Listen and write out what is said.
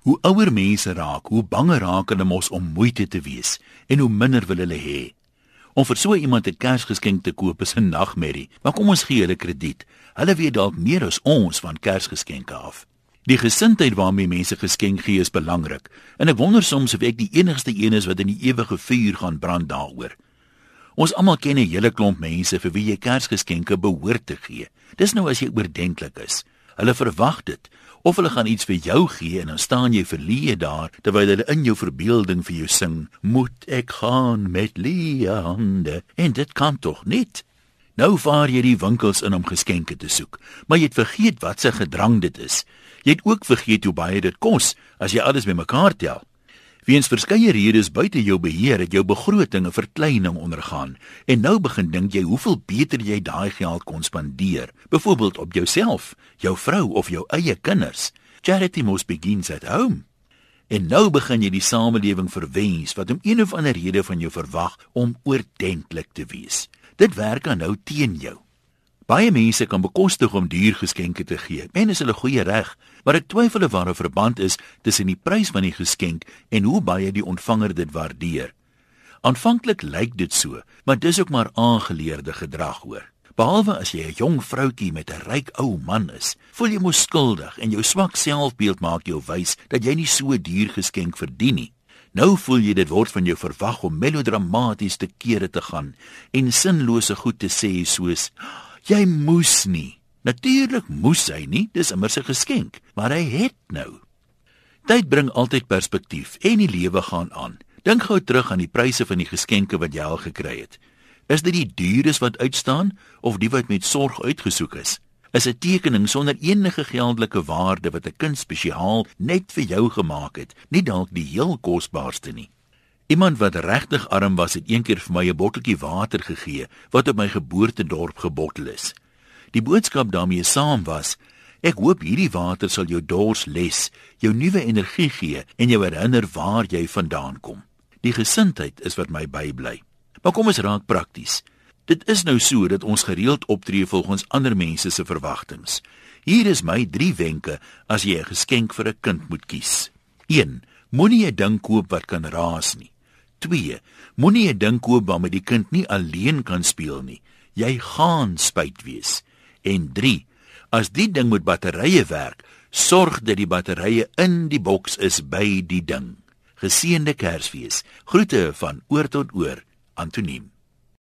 Hoe ouer mense raak, hoe banger raak hulle mos om moeite te wees en hoe minder wil hulle hê. Om vir so iemand 'n Kersgeskenk te koop is 'n nagmerrie, maar kom ons gee hulle krediet. Hulle weet dalk meer as ons van Kersgeskenke af. Die gesindheid waarmee mense geskenk gee is belangrik, en ek wonder soms of ek die enigste een is wat in die ewige vuur gaan brand daaroor. Ons almal ken 'n hele klomp mense vir wie jy Kersgeskenke behoort te gee. Dis nou as jy oordentlik is. Hulle verwag dit of hulle gaan iets vir jou gee en dan staan jy verleë daar terwyl hulle in jou verbeelding vir jou sing moet ek gaan met leë hande? En dit kan tog niet nou vaar jy die winkels in om geskenke te soek maar jy het vergeet wat se gedrang dit is. Jy het ook vergeet hoe baie dit kos as jy alles bymekaar tel Weens verskeie redes buite jou beheer het jou begroting 'n verkleining ondergaan en nou begin dink jy hoeveel beter jy daai geld kon spandeer, byvoorbeeld op jouself, jou vrou of jou eie kinders. Charity must begin at home. En nou begin jy die samelewing verwens wat om een of ander rede van jou verwag om oordentlik te wees. Dit werk aan nou teen jou. Baie mense kan bekostig om duur geskenke te gee. Men is hulle goeie reg, maar ek twyfel of daar 'n verband is tussen die prys van die geskenk en hoe baie die ontvanger dit waardeer. Aanvanklik lyk dit so, maar dis ook maar aangeleerde gedrag hoor. Behalwe as jy 'n jong vroutjie met 'n ryk ou man is, voel jy mos skuldig en jou swak selfbeeld maak jou wys dat jy nie so duur geskenk verdien nie. Nou voel jy dit word van jou verwag om melodramaties te kere te gaan en sinlose goed te sê soos Jy moes nie. Natuurlik moes hy nie, dis immer 'n geskenk, maar hy het nou. Tyd bring altyd perspektief en die lewe gaan aan. Dink gou terug aan die pryse van die geskenke wat jy al gekry het. Is dit die duures wat uitstaan of die wat met sorg uitgesoek is? Is 'n tekening sonder enige geldelike waarde wat 'n kind spesiaal net vir jou gemaak het, nie dalk die heel kosbaarste nie. Iemand wat regtig arm was, het eendag vir my 'n botteltjie water gegee wat op my geboortedorp gebottel is. Die boodskap daarmee saam was: Ek hoop hierdie water sal jou dors les, jou nuwe energie gee en jou herinner waar jy vandaan kom. Die gesindheid is wat my bybly. Maar kom ons raak prakties. Dit is nou so dat ons gereeld optree volgens ander mense se verwagtinge. Hier is my 3 wenke as jy 'n geskenk vir 'n kind moet kies. 1. Moenie 'n ding koop wat kan raas nie. 2. Moenie 'n ding koop waarmee die kind nie alleen kan speel nie. Jy gaan spyt wees. En 3. As die ding met batterye werk, sorg dat die batterye in die boks is by die ding. Geseënde Kersfees. Groete van oor tot oor. Antoniem